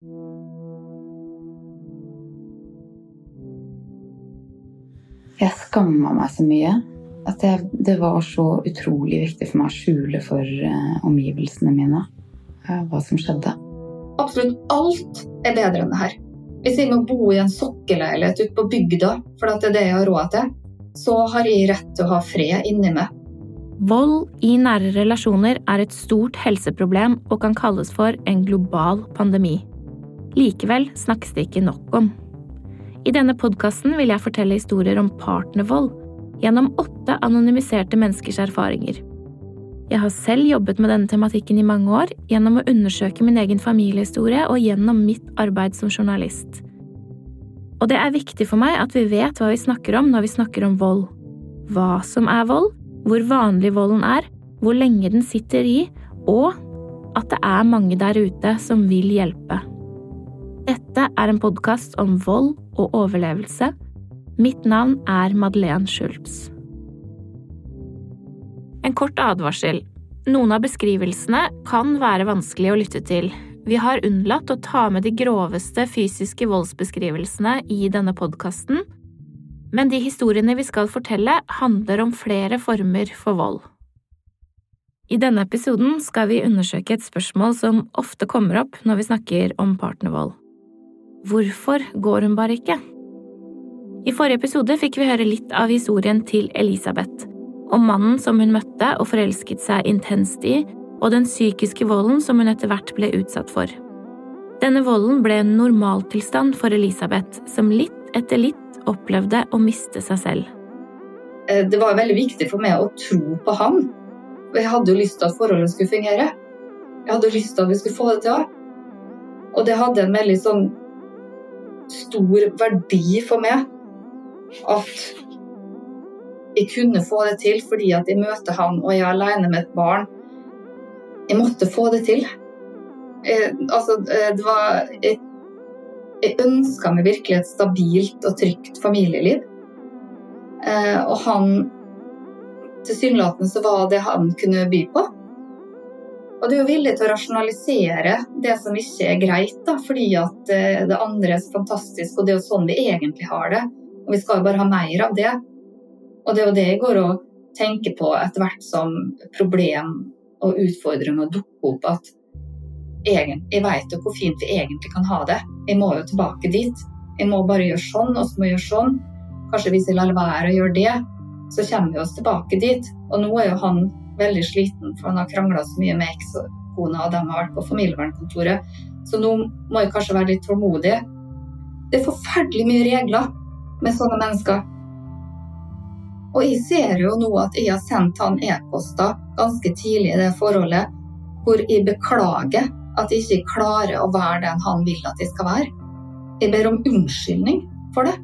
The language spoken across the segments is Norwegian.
Jeg skamma meg så mye at jeg, det var så utrolig viktig for meg å skjule for uh, omgivelsene mine uh, hva som skjedde. Absolutt alt er bedre enn det her. Hvis jeg må bo i en sokkeleilighet ute på bygda, for det er det jeg har råd til, så har jeg rett til å ha fred inni meg. Vold i nære relasjoner er et stort helseproblem og kan kalles for en global pandemi. Likevel snakkes det ikke nok om. I denne podkasten vil jeg fortelle historier om partnervold gjennom åtte anonymiserte menneskers erfaringer. Jeg har selv jobbet med denne tematikken i mange år gjennom å undersøke min egen familiehistorie og gjennom mitt arbeid som journalist. Og det er viktig for meg at vi vet hva vi snakker om når vi snakker om vold. Hva som er vold, hvor vanlig volden er, hvor lenge den sitter i, og at det er mange der ute som vil hjelpe. Dette er en podkast om vold og overlevelse. Mitt navn er Madeleine Schultz. En kort advarsel. Noen av beskrivelsene kan være vanskelig å lytte til. Vi har unnlatt å ta med de groveste fysiske voldsbeskrivelsene i denne podkasten, men de historiene vi skal fortelle, handler om flere former for vold. I denne episoden skal vi undersøke et spørsmål som ofte kommer opp når vi snakker om partnervold. Hvorfor går hun bare ikke? I forrige episode fikk vi høre litt av historien til Elisabeth, om mannen som hun møtte og forelsket seg intenst i, og den psykiske volden som hun etter hvert ble utsatt for. Denne volden ble en normaltilstand for Elisabeth, som litt etter litt opplevde å miste seg selv. Eh, det var veldig viktig for meg å tro på han. Jeg hadde jo lyst til at forholdet skulle fungere. Jeg hadde lyst til at vi skulle få det til. Og det hadde en veldig sånn stor verdi for meg at jeg kunne få det til fordi at jeg møter han og jeg er alene med et barn. Jeg måtte få det til. Jeg, altså, det var Jeg, jeg ønska meg virkelig et stabilt og trygt familieliv. Eh, og han Tilsynelatende så var det han kunne by på. Og du er jo villig til å rasjonalisere det som ikke er greit, da, fordi at eh, det andre er så fantastisk, og det er jo sånn vi egentlig har det. Og vi skal jo bare ha mer av det. Og det er jo det jeg går og tenker på etter hvert som problem og utfordringer dukker opp, at jeg, jeg vet jo hvor fint vi egentlig kan ha det. Jeg må jo tilbake dit. Jeg må bare gjøre sånn, og så må jeg gjøre sånn. Kanskje hvis jeg lar være å gjøre det, så kommer vi oss tilbake dit. Og nå er jo han veldig sliten, for han har krangla så mye med ekskona, og de har vært på familievernkontoret. Så nå må jeg kanskje være litt tålmodig. Det er forferdelig mye regler med sånne mennesker. Og jeg ser jo nå at jeg har sendt han e-poster ganske tidlig i det forholdet hvor jeg beklager at jeg ikke klarer å være den han vil at jeg skal være. Jeg ber om unnskyldning for det.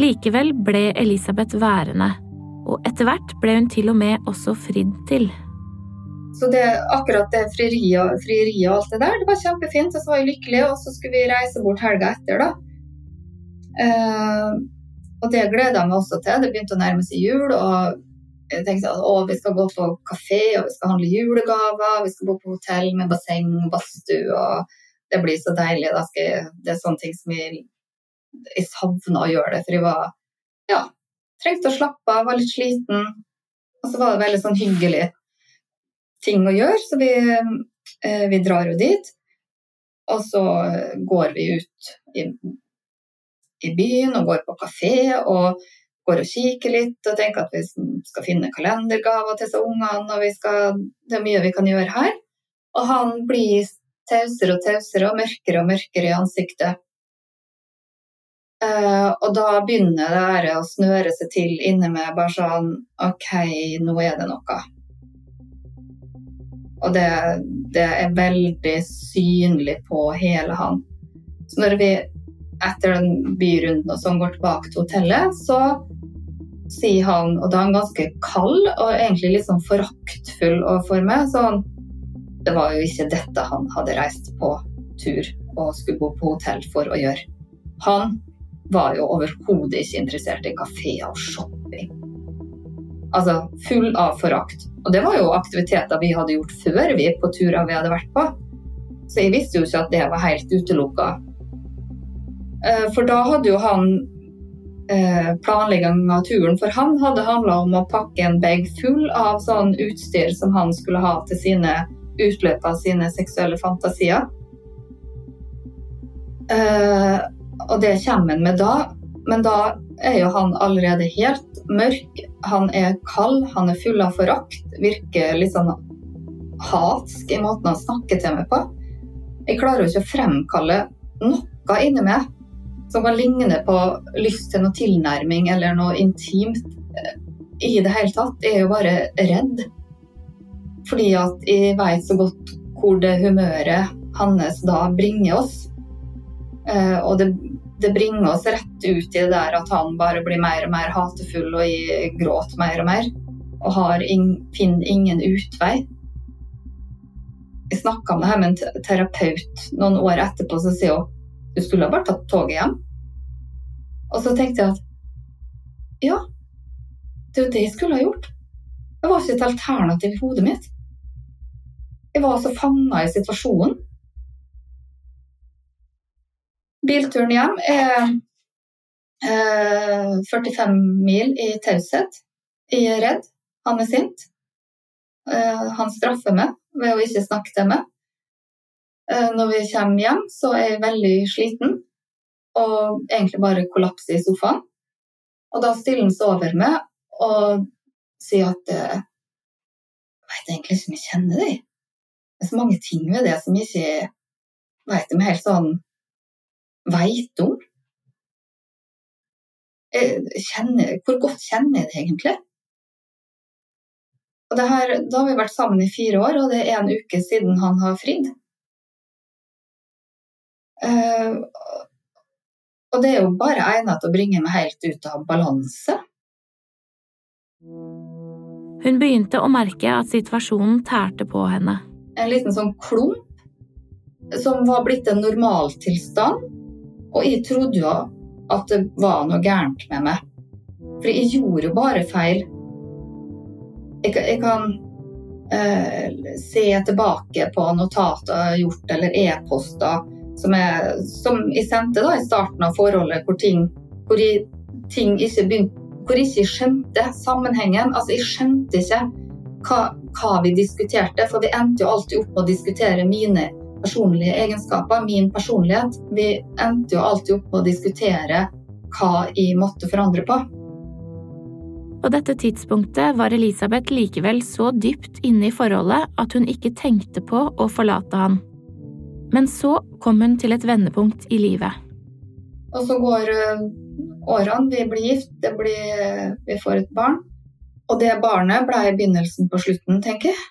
Likevel ble Elisabeth værende, og etter hvert ble hun til og med også fridd til. Så det, akkurat det frieriet, frieriet og alt det der, det var kjempefint. Og så var jeg lykkelig, og så skulle vi reise bort helga etter, da. Uh, og det gleda jeg meg også til. Det begynte å nærme seg jul. og jeg tenkte at å, vi skal gå på kafé og vi skal handle julegaver. Vi skal bo på hotell med basseng og badstue. og Det blir så deilig. Jeg, det er sånne ting som jeg, jeg savna å gjøre det. For jeg var ja, trengte å slappe av, var litt sliten. Og så var det veldig sånn hyggelig ting å gjøre, så vi, eh, vi drar jo dit. Og så går vi ut i i byen og går på kafé og går og kikker litt og tenker at vi skal finne kalendergaver til ungene. og skal, Det er mye vi kan gjøre her. Og han blir tausere og tausere og mørkere og mørkere i ansiktet. Uh, og da begynner det å snøre seg til inni meg, bare sånn OK, nå er det noe. Og det, det er veldig synlig på hele han. Så når vi etter den byrunden og sånn går tilbake til hotellet, så sier han, og da er han ganske kald og egentlig litt sånn foraktfull overfor meg, sånn Det var jo ikke dette han hadde reist på tur og skulle bo på hotell for å gjøre. Han var jo overhodet ikke interessert i kafeer og shopping. Altså full av forakt. Og det var jo aktiviteter vi hadde gjort før vi på turer vi hadde vært på. Så jeg visste jo ikke at det var helt utelukka. Eh, for da hadde jo han eh, planlegging av turen, for han hadde handla om å pakke en bag full av sånn utstyr som han skulle ha til sine utløp av sine seksuelle fantasier. Og det kommer han med da, men da er jo han allerede helt mørk. Han er kald, han er full av forakt, virker litt sånn hatsk i måten han snakker til meg på. Jeg klarer jo ikke å fremkalle noe inni meg som kan ligne på lyst til noe tilnærming eller noe intimt eh, i det hele tatt. Jeg er jo bare redd. Fordi at jeg veit så godt hvor det humøret hans da bringer oss. Eh, og det, det, bringer oss rett ut i det der at han bare blir mer og mer hatefull, og gråter mer og mer. Og har in, finner ingen utvei. Jeg snakka med en terapeut noen år etterpå, så sier hun du skulle ha bare tatt toget hjem. Og så tenkte jeg at ja, det er jo det jeg skulle ha gjort. Det var ikke et alternativ i hodet mitt. Jeg var så fanga i situasjonen. Bilturen hjem er eh, 45 mil i taushet. Er redd. Han er sint. Eh, han straffer meg ved å ikke snakke til meg. Eh, når vi kommer hjem, så er jeg veldig sliten og egentlig bare kollapser i sofaen. Og da stiller han seg over meg og sier at eh, Jeg veit egentlig ikke om jeg kjenner deg. Det er så mange ting ved det som jeg ikke veit om helt sånn veit om. Kjenner, hvor godt kjenner jeg det egentlig? Og her, da har vi vært sammen i fire år, og det er en uke siden han har fridd. Uh, og det er jo bare egnet til å bringe meg helt ut av balanse. Hun begynte å merke at situasjonen tærte på henne. En liten sånn klump som var blitt en normaltilstand. Og jeg trodde jo at det var noe gærent med meg. For jeg gjorde jo bare feil. Jeg, jeg kan eh, se tilbake på notater jeg har gjort, eller e-poster som, som jeg sendte da i starten av forholdet, hvor ting, hvor jeg, ting ikke begynte hvor jeg ikke skjønte sammenhengen. Altså, Jeg skjønte ikke hva, hva, vi diskuterte, for vi endte jo alltid opp med å diskutere mine personlige egenskaper, min personlighet. Vi endte jo alltid opp med å diskutere hva jeg måtte forandre på. På dette tidspunktet var Elisabeth likevel så dypt inne i forholdet at hun ikke tenkte på å forlate han. Men så kom hun til et vendepunkt i livet. Og så går eh, årene, vi blir gift, blir, vi får et barn. Og det barnet ble begynnelsen på slutten, tenker jeg.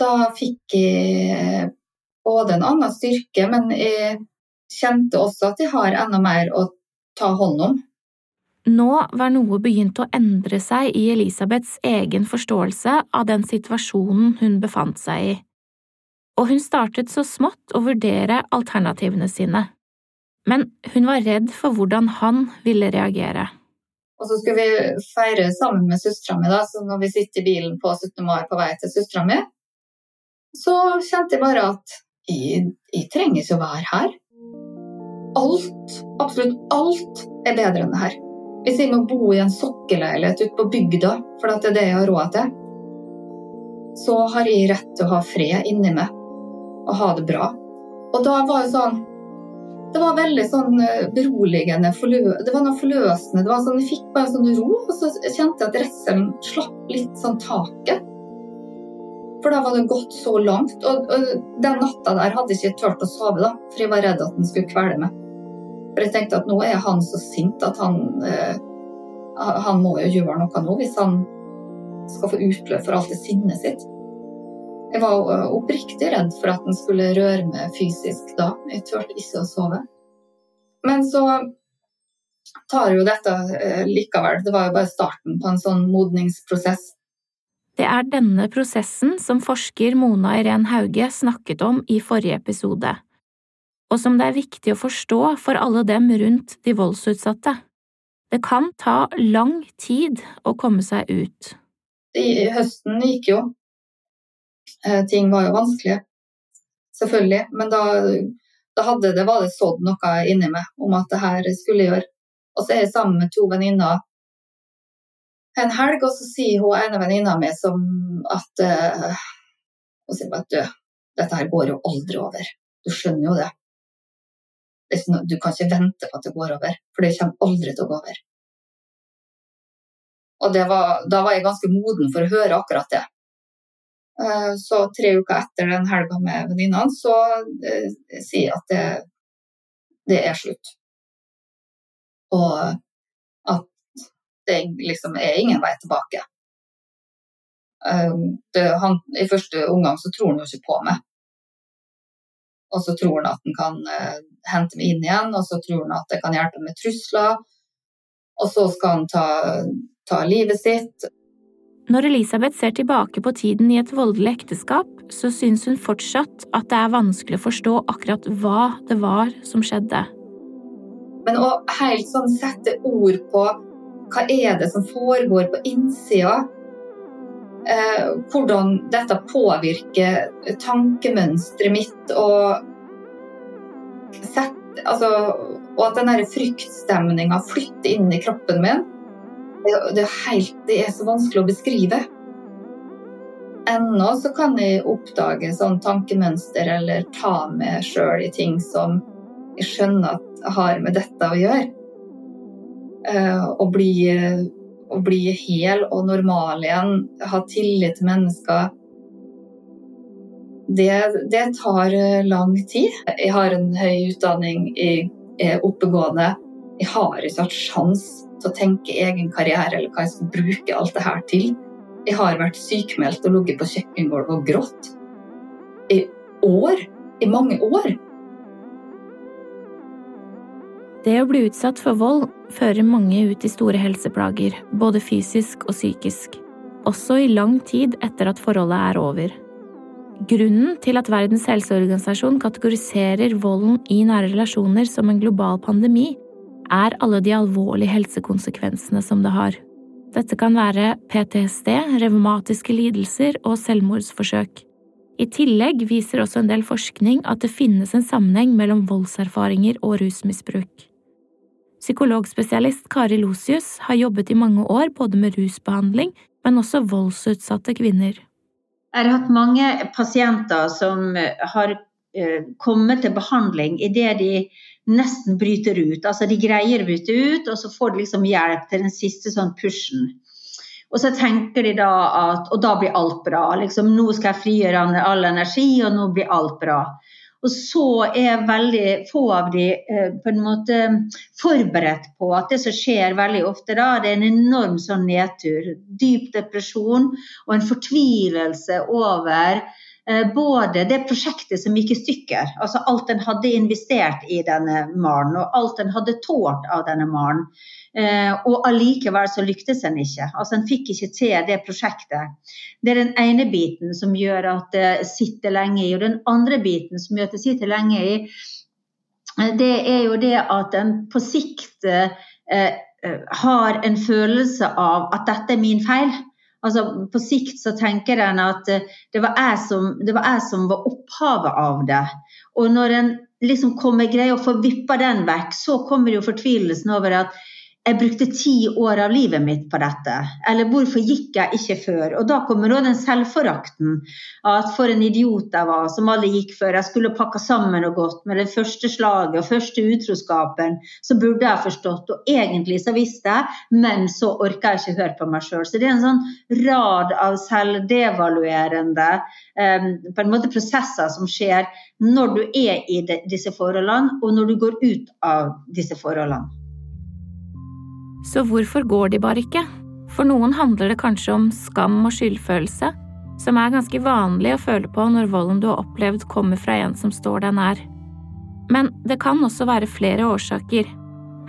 Da fikk jeg både en annen styrke, men jeg kjente også at jeg har enda mer å ta hånd om. Nå var noe begynt å endre seg i Elisabeths egen forståelse av den situasjonen hun befant seg i og hun startet så smått å vurdere alternativene sine. Men hun var redd for hvordan han ville reagere. Og så skulle vi feire sammen med søstera mi, så når vi sitter i bilen på 17. mai på vei til søstera mi, så kjente jeg bare at jeg, jeg trenger ikke å være her. Alt, absolutt alt, er bedre enn det her. Hvis jeg må bo i en sokkeleilighet ute på bygda, for det er det jeg har råd til, så har jeg rett til å ha fred inni meg og ha det bra. Og da var det sånn Det var veldig sånn eh, beroligende. Det var noe forløsende. Det var sånn, Jeg fikk bare sånn ro, og så kjente jeg at redselen slapp litt sånn taket. For da var det gått så langt. Og, og den natta der hadde jeg ikke turt å sove, da, for jeg var redd at den skulle kvele meg. For jeg tenkte at nå er han så sint at han eh, Han må jo gjøre noe nå hvis han skal få utløp for alt det sinnet sitt. Jeg var eh, oppriktig redd for at han skulle røre meg fysisk da. Jeg turte ikke å sove. Men så tar jo dette eh, likevel. Det var jo bare starten på en sånn modningsprosess. Det er denne prosessen som forsker Mona Irén Hauge snakket om i forrige episode, og som det er viktig å forstå for alle dem rundt de voldsutsatte. Det kan ta lang tid å komme seg ut. I høsten gikk jo Eh, ting var jo vanskelig. selvfølgelig. Men da, da det, var det sådd noe inni meg om at det her skulle gjøre. Og så er jeg sammen med to venninner en helg, og så sier hun ene venninna mi som at uh, Hun sier bare at du, dette her går jo aldri over. Du skjønner jo det. Du kan ikke vente på at det går over, for det kommer aldri til å gå over. Og var, da var jeg ganske moden for å høre akkurat det. Eh, så tre uker etter den helga med venninnene, så uh, sier jeg at det, det er slutt. Og det liksom er ingen vei tilbake. Um, det, han, I første omgang så tror han jo ikke på meg. Og så tror han at han kan uh, hente meg inn igjen, og så tror han at det kan hjelpe med trusler. Og så skal han ta, ta livet sitt. Når Elisabeth ser tilbake på tiden i et voldelig ekteskap, så syns hun fortsatt at det er vanskelig å forstå akkurat hva det var som skjedde. Men å helt sånn sette ord på hva er det som foregår på innsida, eh, hvordan dette påvirker tankemønsteret mitt og sett, altså, og at den fryktstemninga flytter inn i kroppen min, det, er helt, det er så vanskelig å beskrive. Ennå så kan jeg oppdage sånn tankemønster eller ta meg sjøl i ting som jeg skjønner at har med dette å gjøre. Uh, å, bli, å bli hel og normal igjen, ha tillit til mennesker. Det, det, tar eh, lang tid. Jeg har en høy utdanning, jeg er oppegående. Jeg har ikke hatt sjans til å tenke egen karriere eller hva jeg skal bruke alt det her til. Jeg har vært sykemeldt og ligget på kjøkkengulvet og grått. I år. I mange år. Det å bli utsatt for vold fører mange ut i store helseplager, både fysisk og psykisk. Også i lang tid etter at forholdet er over. Grunnen til at Verdens helseorganisasjon kategoriserer volden i nære relasjoner som en global pandemi, er alle de alvorlige helsekonsekvensene som det har. Dette kan være PTSD, revmatiske lidelser og selvmordsforsøk. I tillegg viser også en del forskning at det finnes en sammenheng mellom voldserfaringer og rusmisbruk. Psykologspesialist Kari Losius har jobbet i mange år både med rusbehandling, men også voldsutsatte kvinner. Jeg har hatt mange pasienter som har eh, kommet til behandling idet de nesten bryter ut. Altså de greier å bryte ut, og så får de liksom hjelp til den siste sånn pushen. Og så tenker de da at Og da blir alt bra. Liksom, nå skal jeg frigjøre all energi, og nå blir alt bra. Og så er veldig få av de eh, på en måte forberedt på at det som skjer veldig ofte da, det er en enorm sånn nedtur. Dyp depresjon og en fortvilelse over både det prosjektet som gikk i stykker, altså alt en hadde investert i denne malen, og alt en hadde tålt av denne malen. Eh, og allikevel så lyktes en ikke. Altså En fikk ikke til det prosjektet. Det er den ene biten som gjør at det sitter lenge i. Og den andre biten som gjør at det sitter lenge i, eh, det er jo det at en på sikt eh, eh, har en følelse av at dette er min feil. Altså På sikt så tenker en at det var, jeg som, var jeg som var opphavet av det. Og når en liksom kommer greier å få vippa den vekk, så kommer jo fortvilelsen over at jeg brukte ti år av livet mitt på dette. Eller hvorfor gikk jeg ikke før? Og da kommer også den selvforakten. At for en idiot jeg var som alle gikk før. Jeg skulle pakka sammen og gått med det første slaget og første utroskapen. Så burde jeg forstått. Og egentlig så visste jeg, men så orka jeg ikke høre på meg sjøl. Så det er en sånn rad av selvdevaluerende um, på en måte prosesser som skjer når du er i disse forholdene, og når du går ut av disse forholdene. Så hvorfor går de bare ikke? For noen handler det kanskje om skam og skyldfølelse, som er ganske vanlig å føle på når volden du har opplevd kommer fra en som står deg nær. Men det kan også være flere årsaker.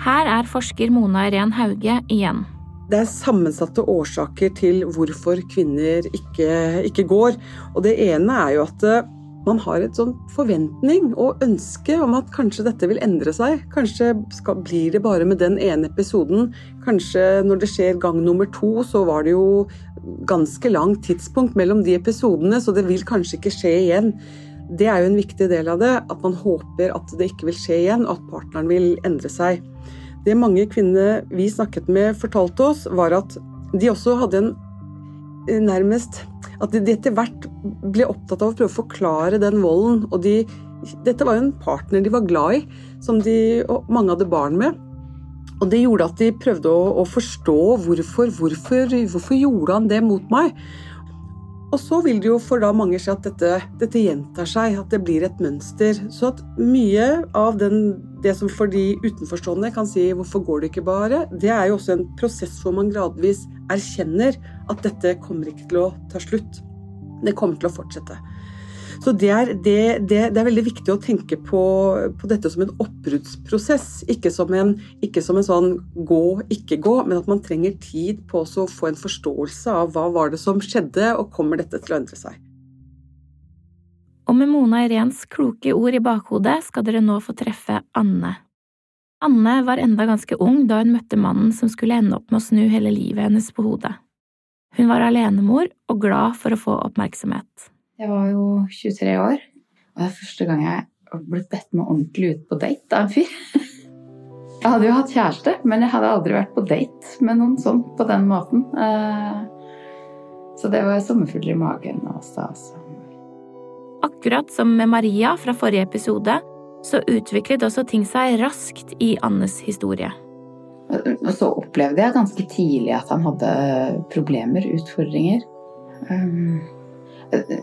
Her er forsker Mona Irén Hauge igjen. Det er sammensatte årsaker til hvorfor kvinner ikke, ikke går. Og det ene er jo at man har et sånn forventning og ønske om at kanskje dette vil endre seg. Kanskje skal, blir det bare med den ene episoden. Kanskje når det skjer gang nummer to, så var det jo ganske langt tidspunkt mellom de episodene, så det vil kanskje ikke skje igjen. det er jo en viktig del av det. At man håper at det ikke vil skje igjen, og at partneren vil endre seg. Det mange kvinner vi snakket med, fortalte oss, var at de også hadde en nærmest At de etter hvert ble opptatt av å prøve å forklare den volden. Og de, dette var jo en partner de var glad i, som de, og mange hadde barn med. Og det gjorde at de prøvde å, å forstå hvorfor, hvorfor, hvorfor gjorde han det mot meg. Og så vil det jo for da mange si at dette, dette, gjentar seg, at det blir et mønster. Så at mye av den, det som for de utenforstående kan si 'hvorfor går det ikke bare', det er jo også en prosess hvor man gradvis erkjenner at dette kommer ikke til å ta slutt. Det kommer til å fortsette. Så det er, det, det, det er, veldig viktig å tenke på, på dette som en oppbruddsprosess. Ikke som en, ikke som en sånn gå, ikke gå, men at man trenger tid på å få en forståelse av hva var det som skjedde, og kommer dette til å endre seg. Og med Mona Irens kloke ord i bakhodet skal dere nå få treffe Anne. Anne var enda ganske ung da hun møtte mannen som skulle ende opp med å snu hele livet hennes på hodet. Hun var alenemor og glad for å få oppmerksomhet. Jeg var jo 23 år, og det er første gang jeg ble bedt med ordentlig ut på date av en fyr. Jeg hadde jo hatt kjæreste, men jeg hadde aldri vært på date med noen sånn på den måten. Eh, så det var sommerfugler i magen og stas. Akkurat som med Maria fra forrige episode, så utviklet også ting seg raskt i Annes historie. Og så opplevde jeg ganske tidlig at han hadde problemer, utfordringer. Um,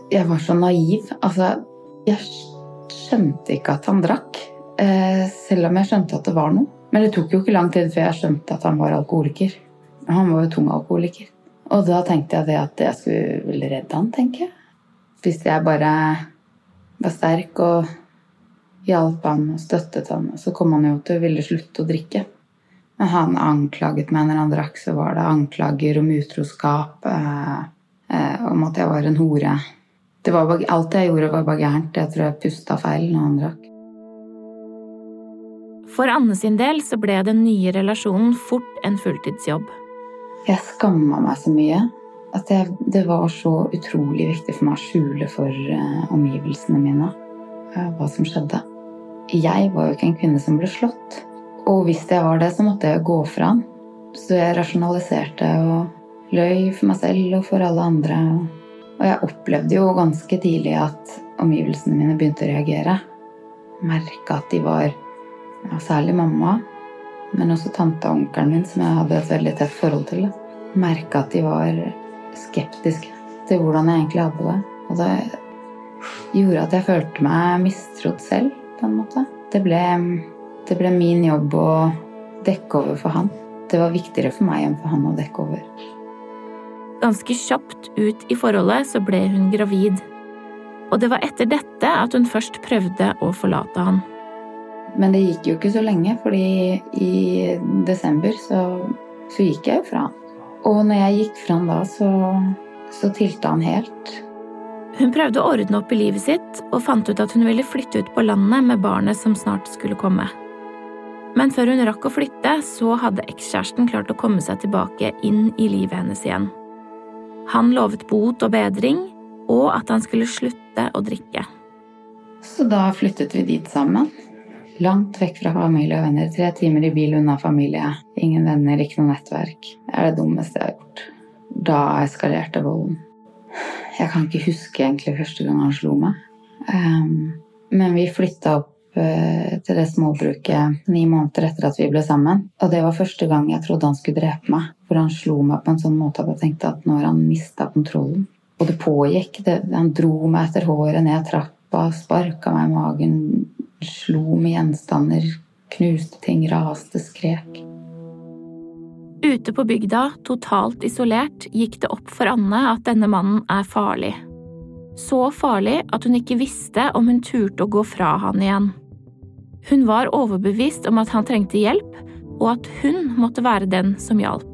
jeg var så naiv. Altså, jeg skjønte ikke at han drakk. Eh, selv om jeg skjønte at det var noe. Men det tok jo ikke lang tid før jeg skjønte at han var alkoholiker. Han var jo tung alkoholiker. Og da tenkte jeg det at jeg skulle vel redde han, tenker jeg. Hvis jeg bare var sterk og hjalp han og støttet han, så kom han jo til å ville slutte å drikke. Men han anklaget meg når han drakk, så var det anklager om utroskap. Eh, Eh, om at jeg var en hore. Var, alt jeg gjorde, var bare gærent. Jeg tror jeg pusta feil når han drakk. For Anne sin del så ble den nye relasjonen fort en fulltidsjobb. Jeg skamma meg så mye at jeg, det var så utrolig viktig for meg å skjule for uh, omgivelsene mine uh, hva som skjedde. Jeg var jo ikke en kvinne som ble slått. Og hvis jeg var det, så måtte jeg gå fra han. Så jeg rasjonaliserte og løy for meg selv og for alle andre. Og jeg opplevde jo ganske tidlig at omgivelsene mine begynte å reagere. Merka at de var ja, Særlig mamma, men også tante og onkelen min, som jeg hadde et veldig tett forhold til. Merka at de var skeptiske til hvordan jeg egentlig hadde det. Og det gjorde at jeg følte meg mistrodd selv, på en måte. Det ble, det ble min jobb å dekke over for han. Det var viktigere for meg enn for han å dekke over. Ganske kjapt ut i forholdet så ble hun gravid. Og det var etter dette at hun først prøvde å forlate han. Men det gikk jo ikke så lenge, fordi i desember så, så gikk jeg jo fra han. Og når jeg gikk fra han da, så, så tilte han helt. Hun prøvde å ordne opp i livet sitt og fant ut at hun ville flytte ut på landet med barnet som snart skulle komme. Men før hun rakk å flytte, så hadde ekskjæresten klart å komme seg tilbake inn i livet hennes igjen. Han lovet bot og bedring, og at han skulle slutte å drikke. Så da flyttet vi dit sammen. Langt vekk fra familie og venner. Tre timer i bil unna familie. Ingen venner, ikke noe nettverk. Det er det dummeste jeg har gjort. Da eskalerte volden. Jeg kan ikke huske egentlig første gang han slo meg. Um, men vi flytta opp uh, til det småbruket ni måneder etter at vi ble sammen. Og det var første gang jeg trodde han skulle drepe meg. For han slo meg på en sånn måte at jeg tenkte at nå har han mista kontrollen. Og det pågikk. Det, han dro meg etter håret ned trappa, sparka meg i magen, slo med gjenstander, knuste ting, raste, skrek. Ute på bygda, totalt isolert, gikk det opp for Anne at denne mannen er farlig. Så farlig at hun ikke visste om hun turte å gå fra han igjen. Hun var overbevist om at han trengte hjelp, og at hun måtte være den som hjalp.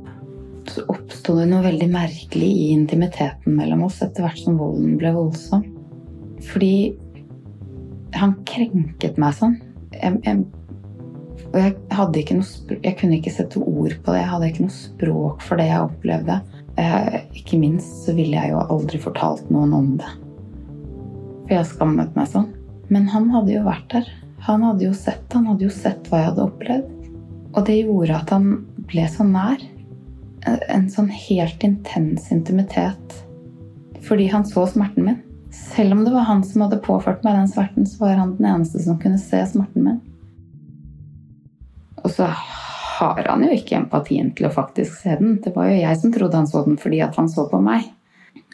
Så oppsto det noe veldig merkelig i intimiteten mellom oss etter hvert som volden ble voldsom. Fordi han krenket meg sånn. Jeg, jeg, og jeg, ikke noe, jeg kunne ikke sette ord på det. Jeg hadde ikke noe språk for det jeg opplevde. Eh, ikke minst så ville jeg jo aldri fortalt noen om det. For jeg skammet meg sånn. Men han hadde jo vært der. Han hadde jo sett Han hadde jo sett hva jeg hadde opplevd. Og det gjorde at han ble så nær. En sånn helt intens intimitet. Fordi han så smerten min. Selv om det var han som hadde påført meg den smerten, så var han den eneste som kunne se smerten min. Og så har han jo ikke empatien til å faktisk se den. Det var jo jeg som trodde han så den fordi at han så på meg.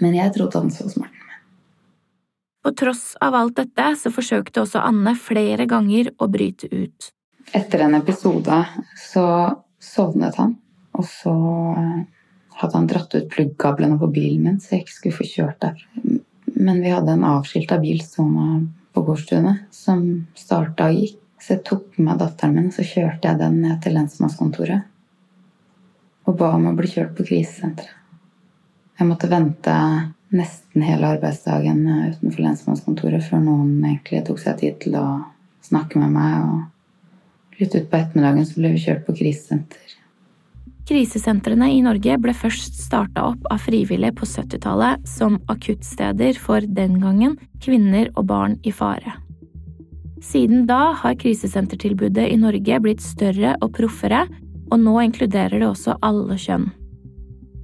Men jeg trodde han så smerten min. På tross av alt dette så forsøkte også Anne flere ganger å bryte ut. Etter en episode så sovnet han, og så eh, hadde han dratt ut pluggkablene på bilen min så jeg ikke skulle få kjørt der. Men vi hadde en avskilta bil stående på gårdsstuene som starta og gikk. Så jeg tok med datteren min, og så kjørte jeg den ned til lensmannskontoret. Og ba om å bli kjørt på krisesenteret. Jeg måtte vente nesten hele arbeidsdagen utenfor lensmannskontoret før noen egentlig tok seg tid til å snakke med meg. Og litt utpå ettermiddagen så ble vi kjørt på krisesenter. Krisesentrene i Norge ble først starta opp av frivillige på 70-tallet som akuttsteder for den gangen kvinner og barn i fare. Siden da har krisesentertilbudet i Norge blitt større og proffere, og nå inkluderer det også alle kjønn.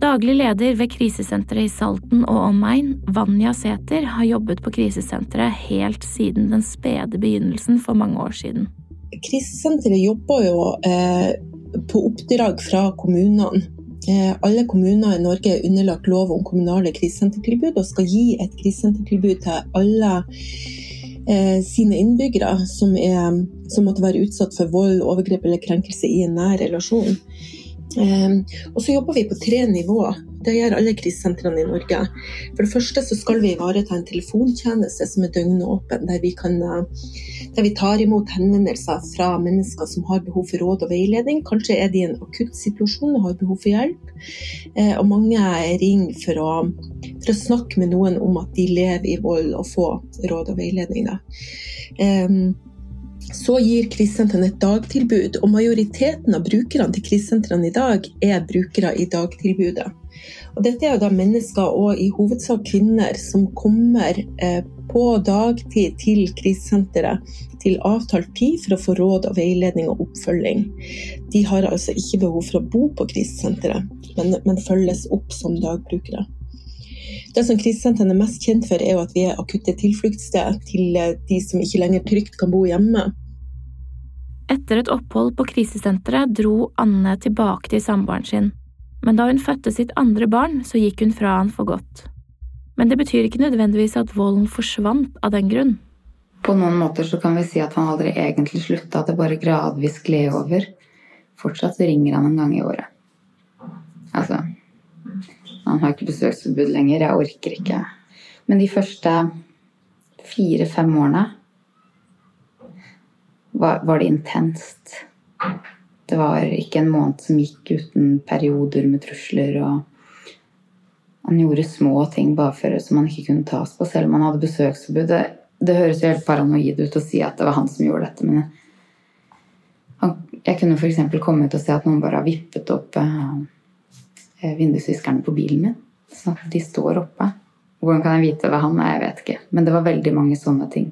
Daglig leder ved krisesenteret i Salten og omegn, Vanja Sæther, har jobbet på krisesenteret helt siden den spede begynnelsen for mange år siden. Krisesenteret jobber jo eh, på oppdrag fra kommunene. Eh, alle kommuner i Norge er underlagt lov om kommunale krisesentertilbud og skal gi et krisesentertilbud til alle eh, sine innbyggere som, er, som, måtte være utsatt for vold, overgrep eller krenkelse i en nær relasjon. Eh, og så jobber vi på tre nivåer. Det gjør alle krisesentrene i Norge. For det første så skal vi ivareta en telefontjeneste som er døgnåpen, der vi, kan, der vi tar imot henvendelser fra mennesker som har behov for råd og veiledning. Kanskje er de i en akutt situasjon og har behov for hjelp. Eh, og mange ringer for å, for å snakke med noen om at de lever i vold, og få råd og veiledning. Um, så gir krisesentrene et dagtilbud, og majoriteten av brukerne til krisesentrene i dag er brukere i dagtilbudet. Og dette er jo da mennesker, og i hovedsak kvinner, som kommer eh, på dagtid til krisesenteret til avtalt tid for å få råd og veiledning og oppfølging. De har altså ikke behov for å bo på krisesenteret, men, men følges opp som dagbrukere. Det som krisesentrene er mest kjent for, er jo at vi er akutte tilfluktssted til eh, de som ikke lenger trygt kan bo hjemme. Etter et opphold på krisesenteret dro Anne tilbake til samboeren sin, men da hun fødte sitt andre barn, så gikk hun fra han for godt. Men det betyr ikke nødvendigvis at volden forsvant av den grunn. På noen måter så kan vi si at han aldri egentlig slutta, det bare gradvis gled over. Fortsatt ringer han en gang i året. Altså, han har ikke besøksforbud lenger. Jeg orker ikke. Men de første fire-fem årene var, var, det intenst. Det var ikke en måned som gikk uten perioder med trusler. og Han gjorde små ting bare for som han ikke kunne tas på, selv om han hadde besøksforbud. Det, det høres jo helt paranoid ut å si at det var han som gjorde dette, men han, jeg kunne f.eks. komme ut og se at noen bare har vippet opp eh, vindusviskerne på bilen min. Sånn at de står oppe. Hvordan kan jeg vite hva han er? Jeg vet ikke. Men det var veldig mange sånne ting.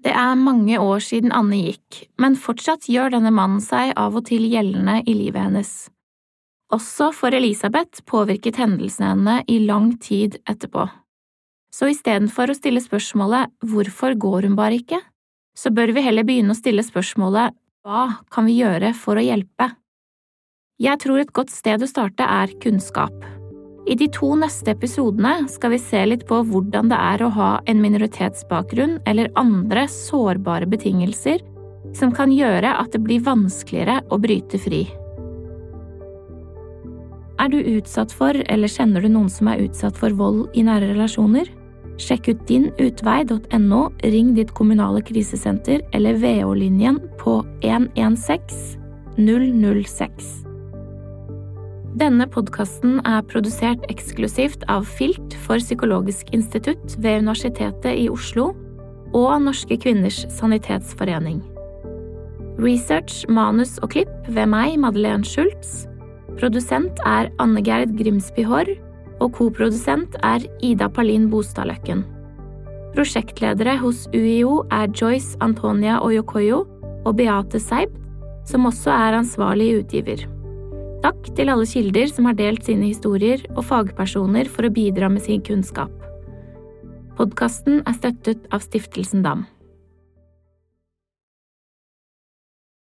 Det er mange år siden Anne gikk, men fortsatt gjør denne mannen seg av og til gjeldende i livet hennes. Også for Elisabeth påvirket hendelsene henne i lang tid etterpå. Så istedenfor å stille spørsmålet hvorfor går hun bare ikke, så bør vi heller begynne å stille spørsmålet hva kan vi gjøre for å hjelpe? Jeg tror et godt sted å starte er kunnskap. I de to neste episodene skal vi se litt på hvordan det er å ha en minoritetsbakgrunn eller andre sårbare betingelser som kan gjøre at det blir vanskeligere å bryte fri. Er du utsatt for eller kjenner du noen som er utsatt for vold i nære relasjoner? Sjekk ut dinutvei.no, ring ditt kommunale krisesenter eller VO-linjen på 116 006. Denne podkasten er produsert eksklusivt av Filt for Psykologisk institutt ved Universitetet i Oslo og Norske kvinners sanitetsforening. Research, manus og klipp ved meg, Madeleine Schultz. Produsent er Anne Gerd Grimsby Haarr, og koprodusent er Ida Palin Bostadløkken. Prosjektledere hos UiO er Joyce Antonia Oyokoyo og Beate Seib, som også er ansvarlig utgiver. Takk til alle kilder som har delt sine historier, og fagpersoner for å bidra med sin kunnskap. Podkasten er støttet av Stiftelsen Dam.